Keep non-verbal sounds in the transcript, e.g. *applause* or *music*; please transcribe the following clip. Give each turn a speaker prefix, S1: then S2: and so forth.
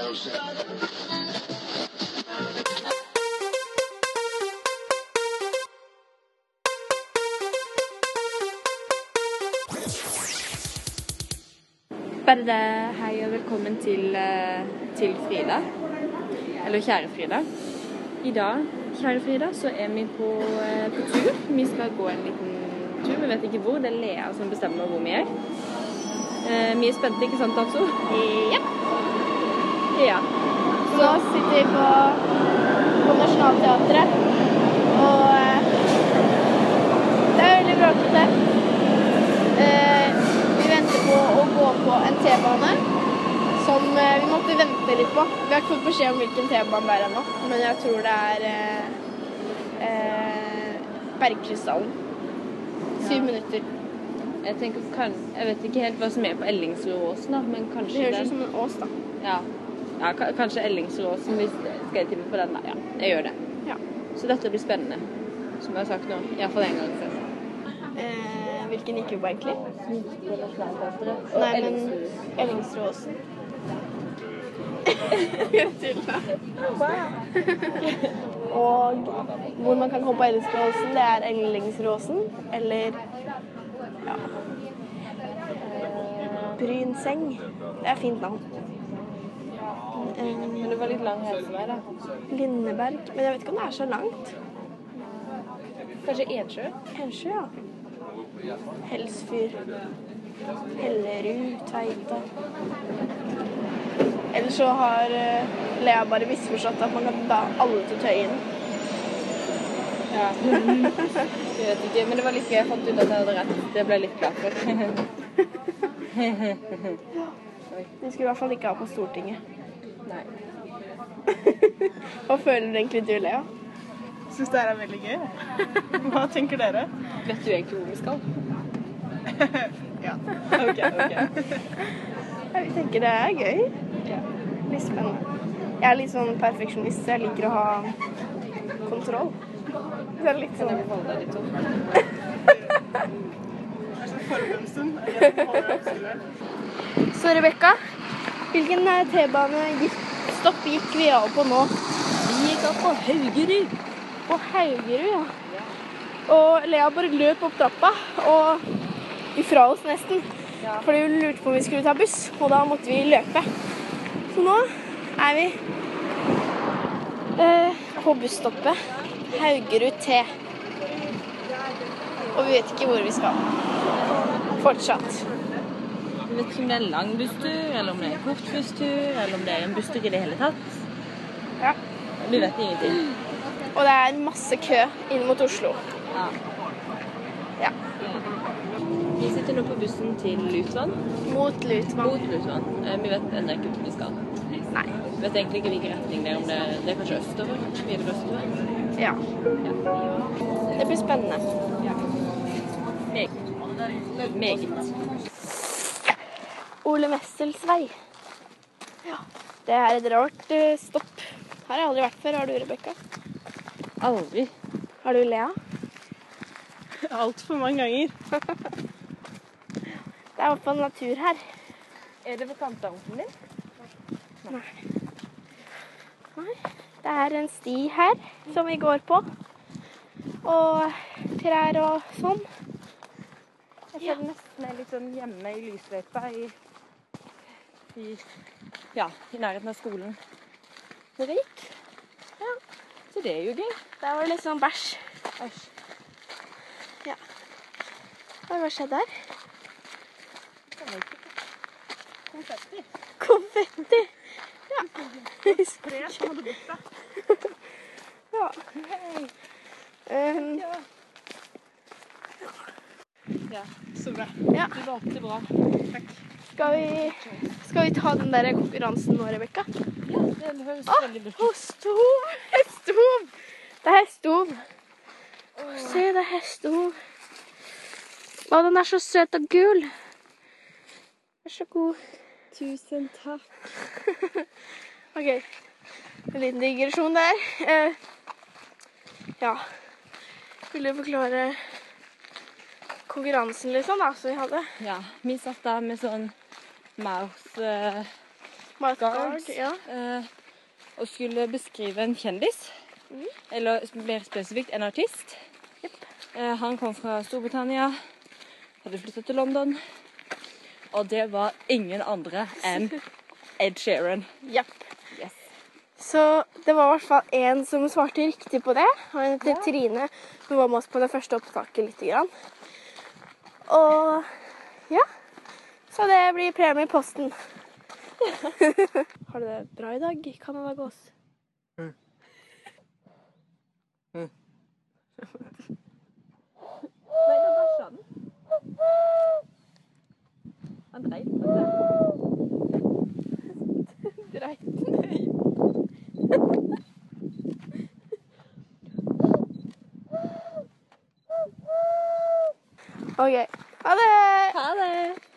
S1: Bare hei og velkommen til, eh, til Frida. Eller kjære Frida. I dag, kjære Frida, så er vi på, eh, på tur. Vi skal gå en liten tur. Vi vet ikke hvor. Det er Lea som bestemmer hvor vi er. Eh, vi er spente, ikke sant, altså?
S2: Ja.
S1: Ja.
S2: Så nå sitter vi på, på Nationaltheatret, og eh, det er veldig bråkete. Eh, vi venter på å gå på en T-bane som eh, vi måtte vente litt på. Vi har ikke fått beskjed om hvilken T-bane det er ennå, men jeg tror det er eh, eh, Bergkrystallen. Syv minutter.
S1: Jeg tenker kan, Jeg vet ikke helt hva som er på Ellingsrudåsen, men men
S2: Det
S1: kanskje
S2: høres ut som en ås, da.
S1: Ja. Ja, kanskje Ellingsråsen, hvis skal jeg tippe på den. Ja, jeg gjør det.
S2: Ja.
S1: Så dette blir spennende, som jeg har sagt nå. Iallfall en gang.
S2: Eh, hvilken gikk jo på, egentlig? Nei, men. Ellingsråsen. *laughs* Og hvor man kan komme på Ellingsråsen, det er Ellingsråsen eller ja Brynseng. Det er fint navn.
S1: Men du var litt lang helsevei, da.
S2: Lindeberg. Men jeg vet ikke om det er så langt.
S1: Kanskje Ensjø?
S2: Ensjø, ja. Helsfyr. Hellerud, Tveita. Eller så har eh, Lea bare misforstått at man kan ta alle til Tøyen.
S1: Ja. *laughs* jeg vet ikke, men det var litt gøy. Jeg fant ut at jeg hadde rett. Det ble jeg litt glad for. *laughs* *laughs*
S2: Vi skulle i hvert fall ikke ha på Stortinget.
S1: Nei.
S2: Hva føler du egentlig du, Lea?
S3: Syns det her er veldig gøy. *laughs* Hva tenker dere?
S1: Vet du egentlig hvor vi skal? *laughs*
S3: Ja.
S1: OK. ok. *laughs*
S2: Jeg tenker det er gøy.
S1: Ja.
S2: Litt spennende. Jeg er litt sånn perfeksjonist, så jeg liker å ha kontroll. Så er det litt
S1: Kan
S2: sånn
S1: jeg få holde deg litt opp?
S3: Er sånn skulderen.
S2: Så Rebekka, hvilken eh, T-bane gikk, stopp gikk vi av på nå?
S1: Vi gikk av på Haugerud.
S2: På Haugerud, ja. Og Lea bare løp opp trappa, og ifra oss nesten.
S1: Ja.
S2: Fordi hun lurte på om vi skulle ta buss, og da måtte vi løpe. Så nå er vi eh, på busstoppet Haugerud T. Og vi vet ikke hvor vi skal. Fortsatt.
S1: Vi vet ikke om det er en lang busstur, eller om det er en kort busstur, eller om det er en busstur i det hele tatt.
S2: Ja.
S1: Vi vet ingenting.
S2: Og det er masse kø inn mot Oslo.
S1: Ja.
S2: Ja.
S1: Vi sitter nå på bussen til Lutvann.
S2: Mot Lutvann.
S1: Mot Lutvann. Eh, Vi vet ennå ikke hvor vi skal.
S2: Nei.
S1: Vi vet egentlig ikke hvilken retning det er. Om det, det er kanskje østover? Videre østover?
S2: Ja.
S1: Ja.
S2: Det blir spennende.
S1: Meget. Meget.
S2: Ole Messels vei. Ja. Det er et rart eh, stopp. Her har jeg aldri vært før. Har du, Rebekka?
S1: Aldri.
S2: Har du, Lea? *laughs*
S3: Altfor mange ganger. *laughs*
S2: Det er i hvert fall natur her.
S1: Er det ved tanteonkelen din?
S2: Nei. Nei. Det er en sti her som vi går på. Og trær og sånn.
S1: Jeg føler nesten er litt sånn hjemme i lysløypa i, i Ja, i nærheten av skolen.
S2: Hvor det gikk. Ja.
S1: Så det er jo gøy.
S2: Der var det litt sånn bæsj.
S1: Æsj.
S2: Hva har skjedd der?
S3: Konfetti.
S2: Konfetti. Ja.
S3: Tre som hadde bursdag.
S2: ja. Um,
S3: Ja, så bra.
S2: ja.
S1: Du valgte bra.
S3: Takk.
S2: Skal vi, skal vi ta den der konkurransen nå, Rebekka?
S1: Ja, det høres
S2: Å,
S1: veldig lurt ut.
S2: hestehov! Hestehov! Det er hestehov. Se, det er hestehov. Å, den er så søt og gul. Vær så god.
S1: Tusen takk. *laughs*
S2: OK. En liten digresjon der. Eh, ja. Vil du forklare konkurransen, liksom, da, som vi hadde?
S1: Ja, vi satt der med sånn mouse guards.
S2: Guard, ja.
S1: uh, og skulle beskrive en kjendis. Eller mer spesifikt en artist. Eh, han kom fra Storbritannia, hadde flyttet til London. Og det var ingen andre enn *laughs* Ed Sheeran.
S2: Yep.
S1: Yes.
S2: Så det var i hvert fall en som svarte riktig på det. Hun heter Trine. Hun var med oss på det første opptaket lite grann. Og ja. Så det blir premie i posten. Har du det bra i dag, Canada Gås?
S1: Nei, da bæsja den. Han dreit på *laughs* Dreit
S2: Dreit. *laughs* OK. Ha det!
S1: Ha det!